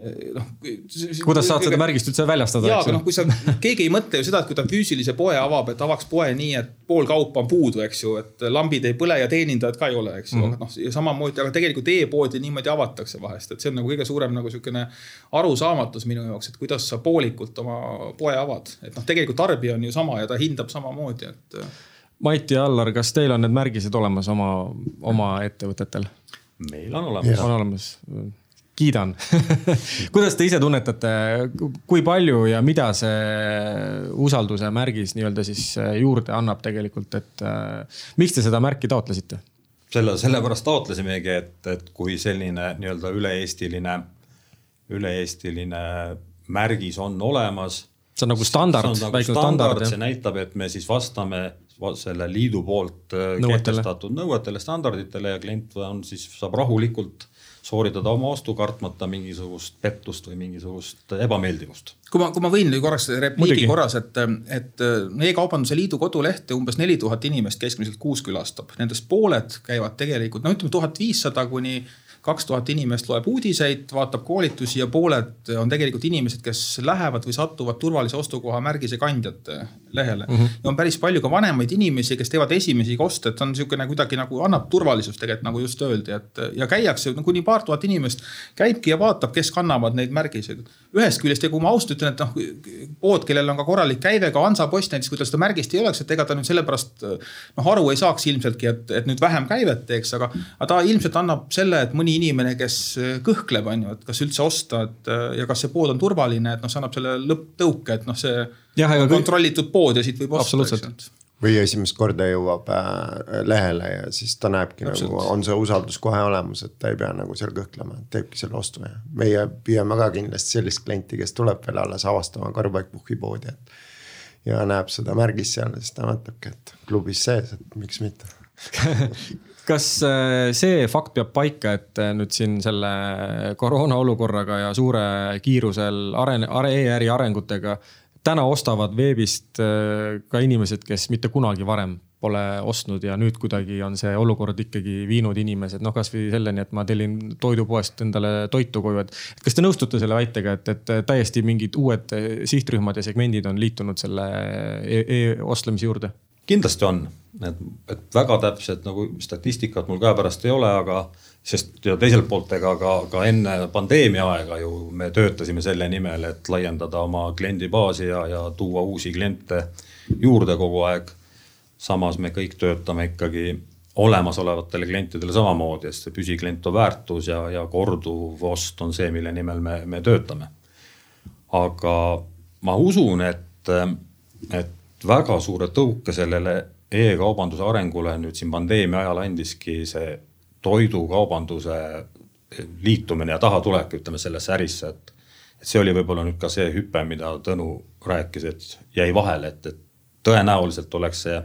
Eh, noh. kuidas saad seda märgist üldse väljastada? jaa, aga noh, kui sa, keegi ei mõtle ju seda, et kui ta füüsilise poe avab, et avaks poe nii, et pool kaupa on puudu, eks ju, et lambid ei põle ja teenindajat ka ei ole, eks ju mm. -hmm., aga noh, ja samamoodi, aga tegelikult e-poodi niimoodi avatakse vahest, et see on nagu kõige suurem nagu sihukene arusaamatus minu jaoks, et kuidas sa poolikult oma poe avad, et noh, tegelikult tarbija on ju sama ja ta hindab samamoodi, et. Mati ja Allar, kas teil on need märgised olemas oma, oma ettevõtetel? meil on olemas. on olemas kiidan kuidas te ise tunnetate, kui palju ja mida see usalduse märgis nii-öelda siis äh, juurde annab tegelikult, et äh, miks te seda märki taotlesite? selle, sellepärast taotlesimegi, et, et kui selline nii-öelda üle-eestiline, üle-eestiline märgis on olemas. see on nagu standard, nagu väike standard, see näitab, et me siis vastame selle liidu poolt äh, nõuetele. kehtestatud nõuetele, standarditele ja klient on siis, saab rahulikult sooritada oma ostu, kartmata mingisugust pettust või mingisugust ebameeldivust. kui ma, kui ma võin korraks repliigi korras, et, et E-kaubanduse Liidu kodulehte umbes neli tuhat inimest keskmiselt kuus külastab, nendest pooled käivad tegelikult no ütleme tuhat viissada kuni kaks tuhat inimest loeb uudiseid, vaatab koolitusi ja pooled on tegelikult inimesed, kes lähevad või satuvad turvalise ostukoha märgise kandjate lehele mm. -hmm. ja on päris palju ka vanemaid inimesi, kes teevad esimesi oste, et on niisugune kuidagi nagu annab turvalisust tegelikult nagu just öeldi, et ja käiakse no, kuni paar tuhat inimest käibki ja vaatab, kes kannavad neid märgiseid. Ühest küljest ja kui ma ausalt ütlen, et noh, pood, kellel on ka korralik käive, ka Hansapost näiteks, kui tal seda märgist ei oleks, et ega ta nüüd sellepärast noh, aru ei saaks ilmseltki, et, et nüüd vähem käivet teeks, aga, aga ta ilmselt annab selle, et mõni inimene, kes kõhkleb, on ju, et kas üldse osta, et ja kas see pood on turvaline, et noh, see annab selle lõpptõuke, et noh, see ja, on kontrollitud pood ja siit võib osta. Või esimest korda jõuab äh, lehele ja siis ta näebki Absolut. nagu, on see usaldus kohe olemas, et ta ei pea nagu seal kõhklema, teebki selle ostu ja meie püüame ka kindlasti sellist klienti, kes tuleb veel alles avastama Karbaik-Puhhi poodi, et. ja näeb seda märgist seal, siis ta mõtlebki, et klubis sees, et miks mitte kas äh, see fakt peab paika, et äh, nüüd siin selle koroona olukorraga ja suure kiirusel aren-, e-äri arengutega täna ostavad veebist äh, ka inimesed, kes mitte kunagi varem pole ostnud ja nüüd kuidagi on see olukord ikkagi viinud inimesed noh, kasvõi selleni, et ma tellin toidupoest endale toitu koju, et. kas te nõustute selle väitega, et, et täiesti mingid uued sihtrühmad ja segmendid on liitunud selle e-ostlemise e juurde? kindlasti on, et, et väga täpset nagu statistikat mul käepärast ei ole, aga sest ja teiselt poolt, ega ka, ka enne pandeemia aega ju me töötasime selle nimel, et laiendada oma kliendibaasi ja, ja tuua uusi kliente juurde kogu aeg. samas me kõik töötame ikkagi olemasolevatele klientidele samamoodi, sest see püsiklient on väärtus ja, ja korduv ost on see, mille nimel me, me töötame. aga ma usun, et, et väga suure tõuke sellele e-kaubanduse arengule nüüd siin pandeemia ajal andiski see toidukaubanduse liitumine ja tahatulek, ütleme sellesse ärisse, et. et see oli võib-olla nüüd ka see hüpe, mida Tõnu rääkis, et jäi vahele, et, et tõenäoliselt oleks see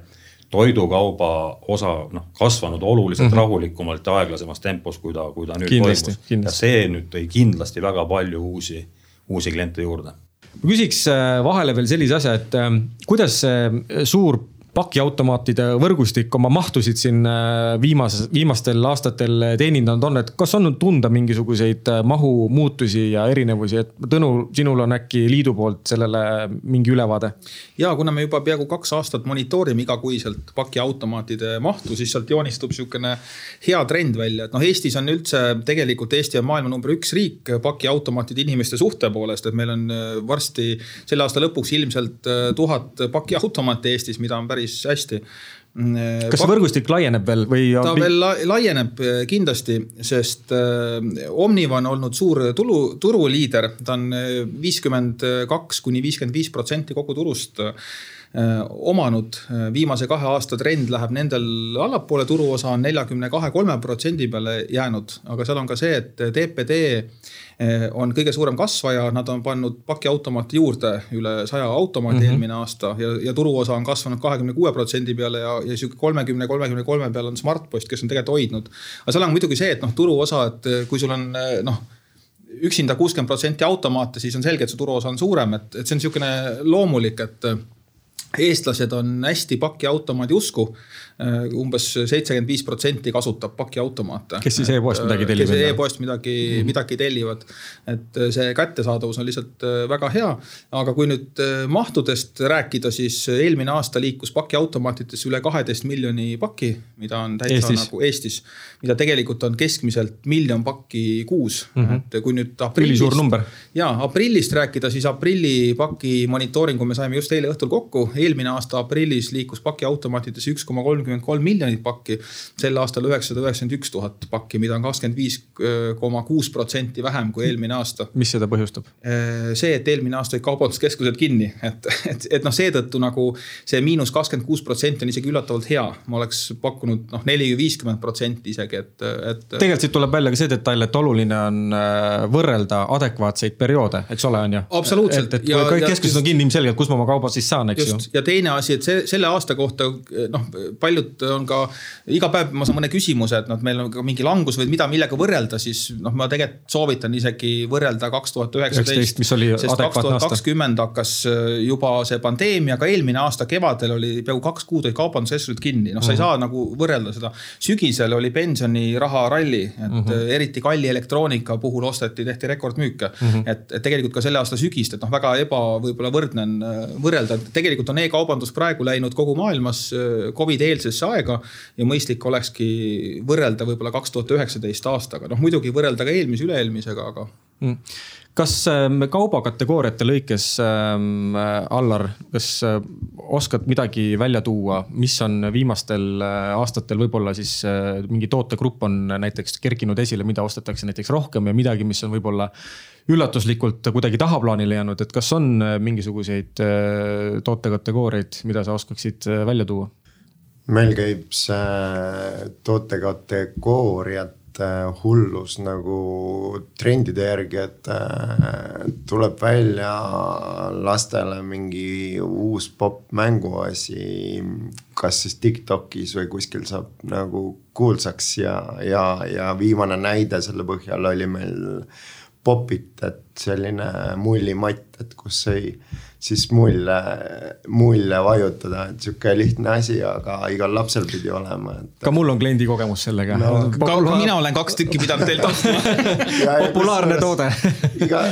toidukauba osa noh kasvanud oluliselt mm -hmm. rahulikumalt ja aeglasemas tempos, kui ta, kui ta nüüd kindlasti, toimus. ja see nüüd tõi kindlasti väga palju uusi, uusi kliente juurde ma küsiks äh, vahele veel sellise asja, et äh, kuidas see suur pakiautomaatide võrgustik oma mahtusid siin äh, viimases, viimastel aastatel teenindanud on, et kas on tunda mingisuguseid äh, mahu muutusi ja erinevusi, et Tõnu, sinul on äkki liidu poolt sellele mingi ülevaade? ja kuna me juba peaaegu kaks aastat monitoorime igakuiselt pakiautomaatide mahtu, siis sealt joonistub sihukene hea trend välja, et noh, Eestis on üldse tegelikult Eesti on maailma number üks riik pakiautomaatide inimeste suhte poolest, et meil on äh, varsti selle aasta lõpuks ilmselt tuhat pakiautomaati Eestis, mida on päris päris hästi kas see võrgustik laieneb veel või? ta veel laieneb eh, kindlasti, sest eh, Omniva on olnud suur tulu, turuliider, ta on eh, viiskümmend kaks kuni viiskümmend viis protsenti kogu turust omanud. viimase kahe aasta trend läheb nendel allapoole, turuosa on neljakümne kahe, kolme protsendi peale jäänud, aga seal on ka see, et DPD Eh, on kõige suurem kasvaja, nad on pannud pakiautomaate juurde üle saja automaadi mm -hmm. eelmine aasta ja, ja turuosa on kasvanud kahekümne kuue protsendi peale ja, ja sihuke kolmekümne, kolmekümne kolme peal on Smartpost, kes on tegelikult hoidnud. aga seal on muidugi see, et noh, turuosa, et kui sul on noh üksinda kuuskümmend protsenti automaate, siis on selge, et see turuosa on suurem, et, et see on sihukene loomulik, et eestlased on hästi pakiautomaadi usku Äh, umbes seitsekümmend viis protsenti kasutab pakiautomaate. kes siis e-poest midagi äh, tellib? kes e-poest midagi mm, -hmm. midagi tellivad. et äh, see kättesaadavus on lihtsalt väga hea. aga kui nüüd mahtudest rääkida, siis eelmine aasta liikus pakiautomaatidesse üle kaheteist miljoni paki, mida on täitsa Eestis. nagu Eestis. mida tegelikult on keskmiselt miljon pakki kuus mm, -hmm. et kui nüüd aprillist. ülisuur number. ja aprillist rääkida, siis aprilli paki monitooringu me saime just eile õhtul kokku. Eelmine aasta aprillis liikus pakiautomaatidesse üks koma kolm kolmkümmend kolm miljonit pakki. sel aastal üheksasada üheksakümmend üks tuhat pakki, mida on kakskümmend viis koma kuus protsenti vähem kui eelmine aasta. mis seda põhjustab? see, et eelmine aasta olid kaubanduskeskused kinni, et, et, et noh, seetõttu nagu see miinus kakskümmend kuus protsenti on isegi üllatavalt hea. ma oleks pakkunud noh, neli, viiskümmend protsenti isegi, et, et. tegelikult siit tuleb välja ka see detail, et oluline on äh, võrrelda adekvaatseid perioode, eks ole, on ju. absoluutselt. et, et ja, kui kõik keskused on kinni, ilmselgelt, kus ma oma kauba siis saan, eks just. ju. Ja teine asi, et see selle aasta kohta noh, palju paljud on ka, iga päev ma saan mõne küsimuse, et noh, meil on ka mingi langus või mida, millega võrrelda, siis noh, ma tegelikult soovitan isegi võrrelda kaks tuhat üheksateist. mis oli kaks tuhat kakskümmend hakkas äh, juba see pandeemia, aga eelmine aasta kevadel oli peaaegu kaks kuud olid kaubanduskeskused kinni, noh, sa ei mm -hmm. saa nagu võrrelda seda. sügisel oli pensioniraha ralli, et mm -hmm. eriti kalli elektroonika puhul osteti, tehti rekordmüüke mm. -hmm. et, et tegelikult ka selle aasta sügist, et noh, väga eba võib-olla võrdne on äh, võrrelda, et tegelikult on e-kaubandus praegu läinud kogu maailmas Covidi eelsesse aega. ja mõistlik olekski võrrelda võib-olla kaks tuhat üheksateist aastaga, noh muidugi võrrelda ka eelmise, üle-eelmisega, aga mm kas ähm, kaubakategooriate lõikes ähm,, Allar, kas äh, oskad midagi välja tuua, mis on viimastel äh, aastatel võib-olla siis äh, mingi tootegrupp on näiteks kerkinud esile, mida ostetakse näiteks rohkem ja midagi, mis on võib-olla üllatuslikult kuidagi tahaplaanile jäänud, et kas on äh, mingisuguseid äh, tootekategooriaid, mida sa oskaksid äh, välja tuua? meil käib see tootekategooriate hullus nagu trendide järgi, et tuleb välja lastele mingi uus popp mänguasi. kas siis Tiktokis või kuskil saab nagu kuulsaks ja, ja, ja viimane näide selle põhjal oli meil Popit, et selline mullimatt, et kus sai siis mulje, mulje vajutada, et sihuke lihtne asi, aga igal lapsel pidi olema et.... ka mul on kliendi kogemus sellega no,. ka, mina olen kaks tükki pidanud teilt ostma populaarne toode iga,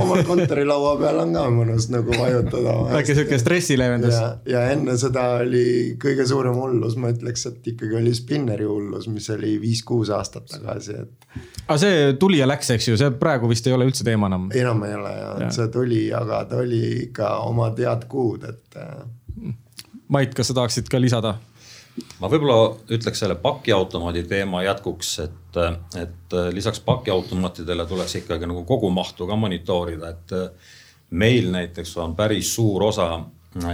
omal kontorilaua peal on ka mõnus nagu vajutada. väike sihuke stressileevendus. ja, ja enne seda oli kõige suurem hullus, ma ütleks, et ikkagi oli spinneri hullus, mis oli viis-kuus aastat tagasi, et. aga see tuli ja läks, eks ju, see praegu vist ei ole üldse teema enam. enam ei ole ja, ja., see tuli, aga ta oli ikka oma tead kuud, et. Äh, Mait, kas sa tahaksid ka lisada? ma võib-olla ütleks selle pakiautomaadi teema jätkuks, et, et lisaks pakiautomaatidele tuleks ikkagi nagu kogumahtu ka monitoorida, et meil näiteks on päris suur osa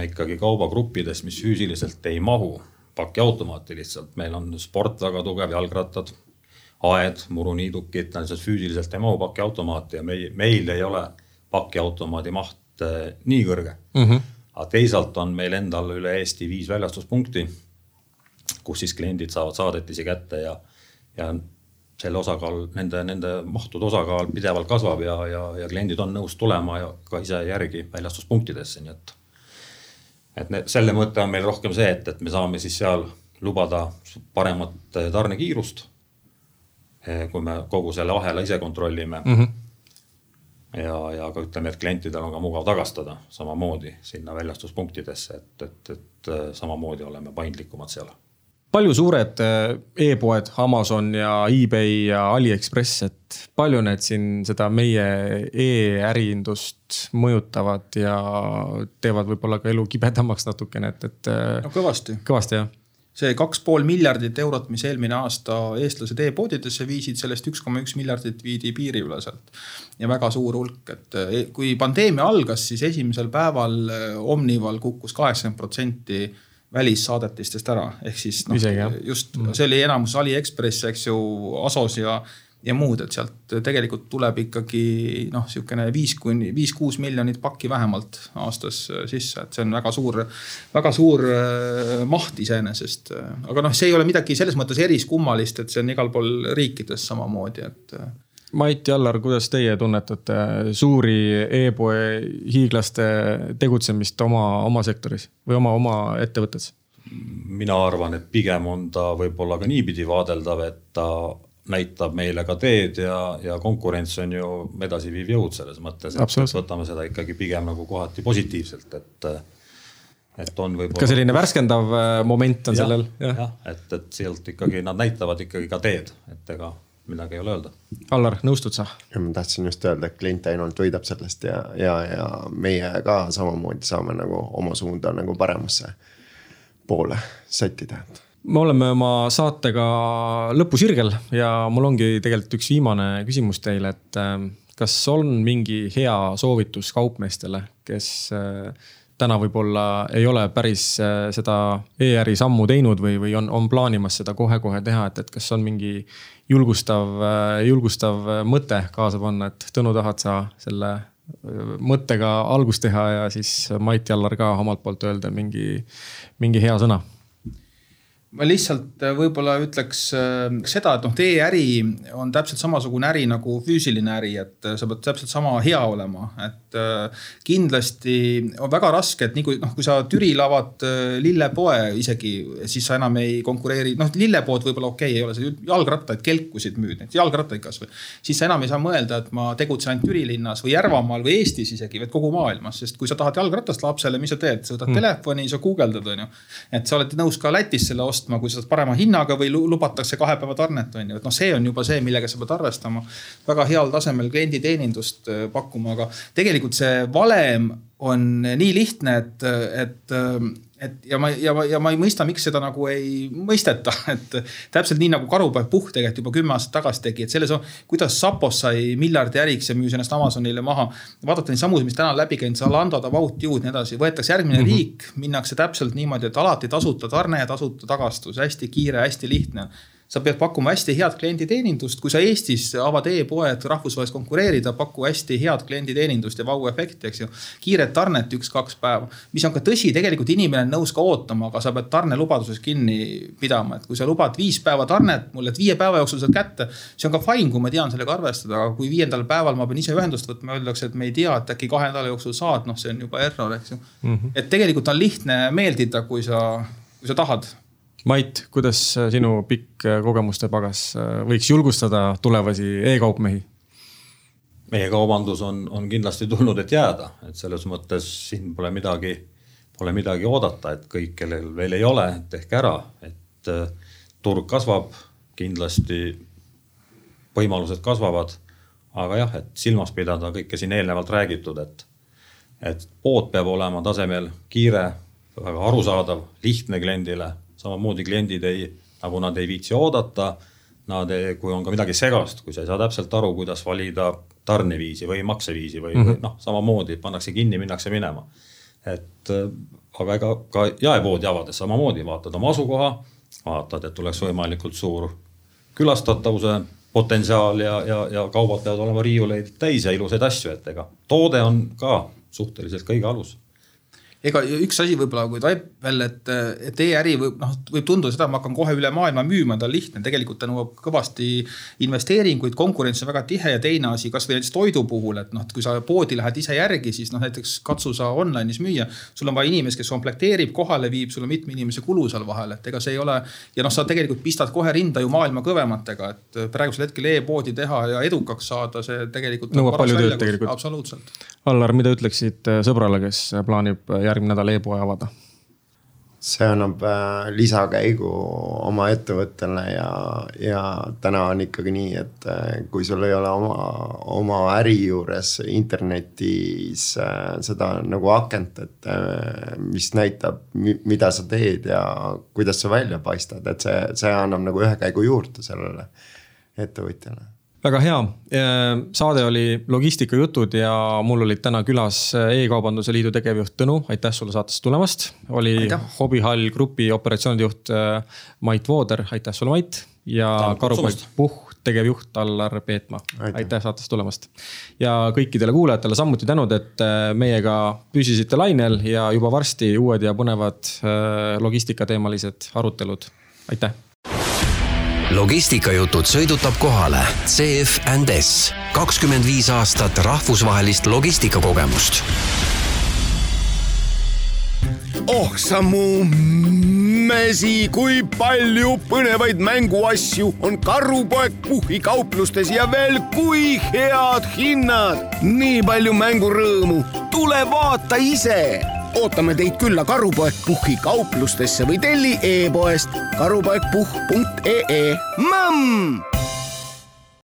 ikkagi kaubagruppidest, mis füüsiliselt ei mahu pakiautomaati lihtsalt, meil on sport väga tugev, jalgrattad, aed, muruniidukid, nad lihtsalt füüsiliselt ei mahu pakiautomaati ja meil, meil ei ole pakiautomaadi maht Äh, nii kõrge mm. -hmm. aga teisalt on meil endal üle Eesti viis väljastuspunkti, kus siis kliendid saavad saadetisi kätte ja, ja selle osakaal, nende, nende mahtude osakaal pidevalt kasvab ja, ja, ja kliendid on nõus tulema ja ka ise järgi väljastuspunktidesse, nii et. et need, selle mõte on meil rohkem see, et, et me saame siis seal lubada paremat tarnekiirust. Eh, kui me kogu selle ahela ise kontrollime mm. -hmm ja, ja ka ütleme, et klientidel on ka mugav tagastada samamoodi sinna väljastuspunktidesse, et, et, et äh, samamoodi oleme paindlikumad seal. palju suured äh, e-poed, Amazon ja eBay ja Aliekspress, et palju need siin seda meie e-äriindust mõjutavad ja teevad võib-olla ka elu kibedamaks natukene, et, et. Äh, no kõvasti. kõvasti jah see kaks pool miljardit eurot, mis eelmine aasta eestlased e-poodidesse viisid, sellest üks koma üks miljardit viidi piiriüleselt. ja väga suur hulk, et e, kui pandeemia algas, siis esimesel päeval e, Omnival kukkus kaheksakümmend protsenti välissaadetistest ära, ehk siis noh, just mm. see oli enamus Aliekspress, eks ju, Asos ja ja muud, et sealt tegelikult tuleb ikkagi noh, sihukene viis kuni viis-kuus miljonit pakki vähemalt aastas äh, sisse, et see on väga suur, väga suur äh, maht iseenesest. aga noh, see ei ole midagi selles mõttes eriskummalist, et see on igal pool riikides samamoodi, et. Äh. Mait ja Allar, kuidas teie tunnetate suuri e-poe hiiglaste tegutsemist oma, oma sektoris või oma, oma ettevõttes? mina arvan, et pigem on ta võib-olla ka niipidi vaadeldav, et ta näitab meile ka teed ja, ja konkurents on ju edasiviiv jõud selles mõttes, et võtame seda ikkagi pigem nagu kohati positiivselt, et et on võib-olla. ka selline värskendav äh, moment on ja, sellel. jah ja,, et, et sealt ikkagi nad näitavad ikkagi ka teed, et ega midagi ei ole öelda. Allar, nõustud sa? ma tahtsin just öelda, et klient ainult võidab sellest ja, ja, ja meie ka samamoodi saame nagu oma suunda nagu paremasse poole sättida me oleme oma saatega lõpusirgel ja mul ongi tegelikult üks viimane küsimus teile, et äh, kas on mingi hea soovitus kaupmeestele, kes äh, täna võib-olla ei ole päris äh, seda e-äri sammu teinud või, või on, on plaanimas seda kohe-kohe teha, et, et kas on mingi julgustav, julgustav mõte kaasa panna, et Tõnu, tahad sa selle mõttega algust teha ja siis Mait Jallar ka omalt poolt öelda mingi, mingi hea sõna ma lihtsalt äh, võib-olla ütleks äh, seda, et noh, e-äri on täpselt samasugune äri nagu füüsiline äri, et äh, sa pead täpselt sama hea olema, et kindlasti on väga raske, et nii kui noh, kui sa Türil avad lillepoe isegi, siis sa enam ei konkureeri, noh lillepood võib-olla okei okay,, ei ole, sa jalgrattaid, kelkusid müüd, neid jalgrattaid kasvõi. siis sa enam ei saa mõelda, et ma tegutsen ainult Türi linnas või Järvamaal või Eestis isegi, vaid kogu maailmas, sest kui sa tahad jalgratast lapsele, mis sa teed, sa võtad mm. telefoni, sa guugeldad, on ju. et sa oled nõus ka Lätis selle ostma ostma, kui sa saad parema hinnaga või lubatakse kahe päeva tarnet, on ju, et noh, see on juba see, millega sa pead arvestama. väga heal tasemel klienditeenindust äh, pakkuma, aga tegelikult see valem on nii lihtne, et, et et ja ma, ja ma, ja ma ei mõista, miks seda nagu ei mõisteta, et täpselt nii nagu Karupoeg Puhh tegelikult juba kümme aastat tagasi tegi, et selles on, kuidas Sapos sai miljardi äriks ja müüs ennast Amazonile maha. vaadata neid samu, mis täna on läbi käinud, Zalando, About You ja nii edasi, võetakse järgmine mm -hmm. riik, minnakse täpselt niimoodi, et alati tasuta tarne, tasuta tagastus, hästi kiire, hästi lihtne sa pead pakkuma hästi head klienditeenindust, kui sa Eestis avad e-poe, et rahvusvaheliselt konkureerida, paku hästi head klienditeenindust ja vau-efekti, eks ju. kiiret tarnet üks-kaks päeva, mis on ka tõsi, tegelikult inimene on nõus ka ootama, aga sa pead tarnelubaduses kinni pidama, et kui sa lubad viis päeva tarnet mulle, et viie päeva jooksul saad kätte. see on ka fine, kui ma tean sellega arvestada, aga kui viiendal päeval ma pean ise ühendust võtma, öeldakse, et me ei tea, et äkki kahe nädala jooksul saad, noh, see on juba error, eks ju mm. -hmm. et tegelikult on lihtne meeldida, kui sa, kui sa tahad Mait, kuidas sinu pikk kogemuste pagas äh, võiks julgustada tulevasi e-kaupmehi? meie kaubandus on, on kindlasti tulnud, et jääda, et selles mõttes siin pole midagi, pole midagi oodata, et kõik, kellel veel ei ole, tehke ära, et äh, turg kasvab, kindlasti võimalused kasvavad. aga jah, et silmas pidada kõike siin eelnevalt räägitud, et, et pood peab olema tasemel kiire, väga arusaadav, lihtne kliendile samamoodi kliendid ei, nagu nad ei viitsi oodata. Nad, kui on ka midagi segast, kui sa ei saa täpselt aru, kuidas valida tarneviisi või makseviisi või mm -hmm. noh, samamoodi pannakse kinni, minnakse minema. et aga ega ka jaepoodi avades samamoodi vaatad oma asukoha, vaatad, et oleks võimalikult suur külastatavuse potentsiaal ja, ja, ja kaubad peavad olema riiuleid täis ja ilusaid asju, et ega toode on ka suhteliselt kõige alus ega üks asi võib-olla, kui taip veel, et, et e-äri võib noh, võib tunduda seda, et ma hakkan kohe üle maailma müüma, ta on lihtne, tegelikult ta nõuab kõvasti investeeringuid, konkurents on väga tihe ja teine asi, kasvõi näiteks toidu puhul, et noh, et kui sa poodi lähed ise järgi, siis noh, näiteks katsu sa online'is müüa. sul on vaja inimest, kes komplekteerib, kohale viib, sul on mitme inimese kulu seal vahel, et ega see ei ole. ja noh, sa tegelikult pistad kohe rinda ju maailma kõvematega, et praegusel hetkel e-poodi teha ja edukaks saada, see tegelikult. nõuab palju tööd tegelikult. absoluutselt. Allar, mida ütleksid sõbrale, kes plaanib järgmine nädal e-poe avada? see annab äh, lisakäigu oma ettevõttele ja, ja täna on ikkagi nii, et äh, kui sul ei ole oma, oma äri juures internetis äh, seda nagu akent, et mis näitab, mida sa teed ja kuidas sa välja paistad, et see, see annab nagu ühe käigu juurde sellele ettevõtjale väga hea, saade oli logistikajutud ja mul olid täna külas E-kaubanduse Liidu tegevjuht Tõnu, aitäh sulle saatesse tulemast. oli Hobihall Grupi operatsioonide juht äh, Mait Vooder, aitäh sulle, Mait. ja Karupoeg Puhh, tegevjuht Allar Peetmaa, aitäh. Saatesse tulemast. ja kõikidele kuulajatele samuti tänud, et äh, meiega püsisite lainel ja juba varsti uued ja põnevad äh, logistikateemalised arutelud, aitäh logistikajutud sõidutab kohale CF and S, kakskümmend viis aastat rahvusvahelist logistikakogemust. oh sa mu mesi, kui palju põnevaid mänguasju on Karupoeg Puhhi kauplustes ja veel kui head hinnad. nii palju mängurõõmu, tule vaata ise ootame teid külla Karupoeg Puhhi kauplustesse või telli e-poest karupoegpuhh.ee. Mõmm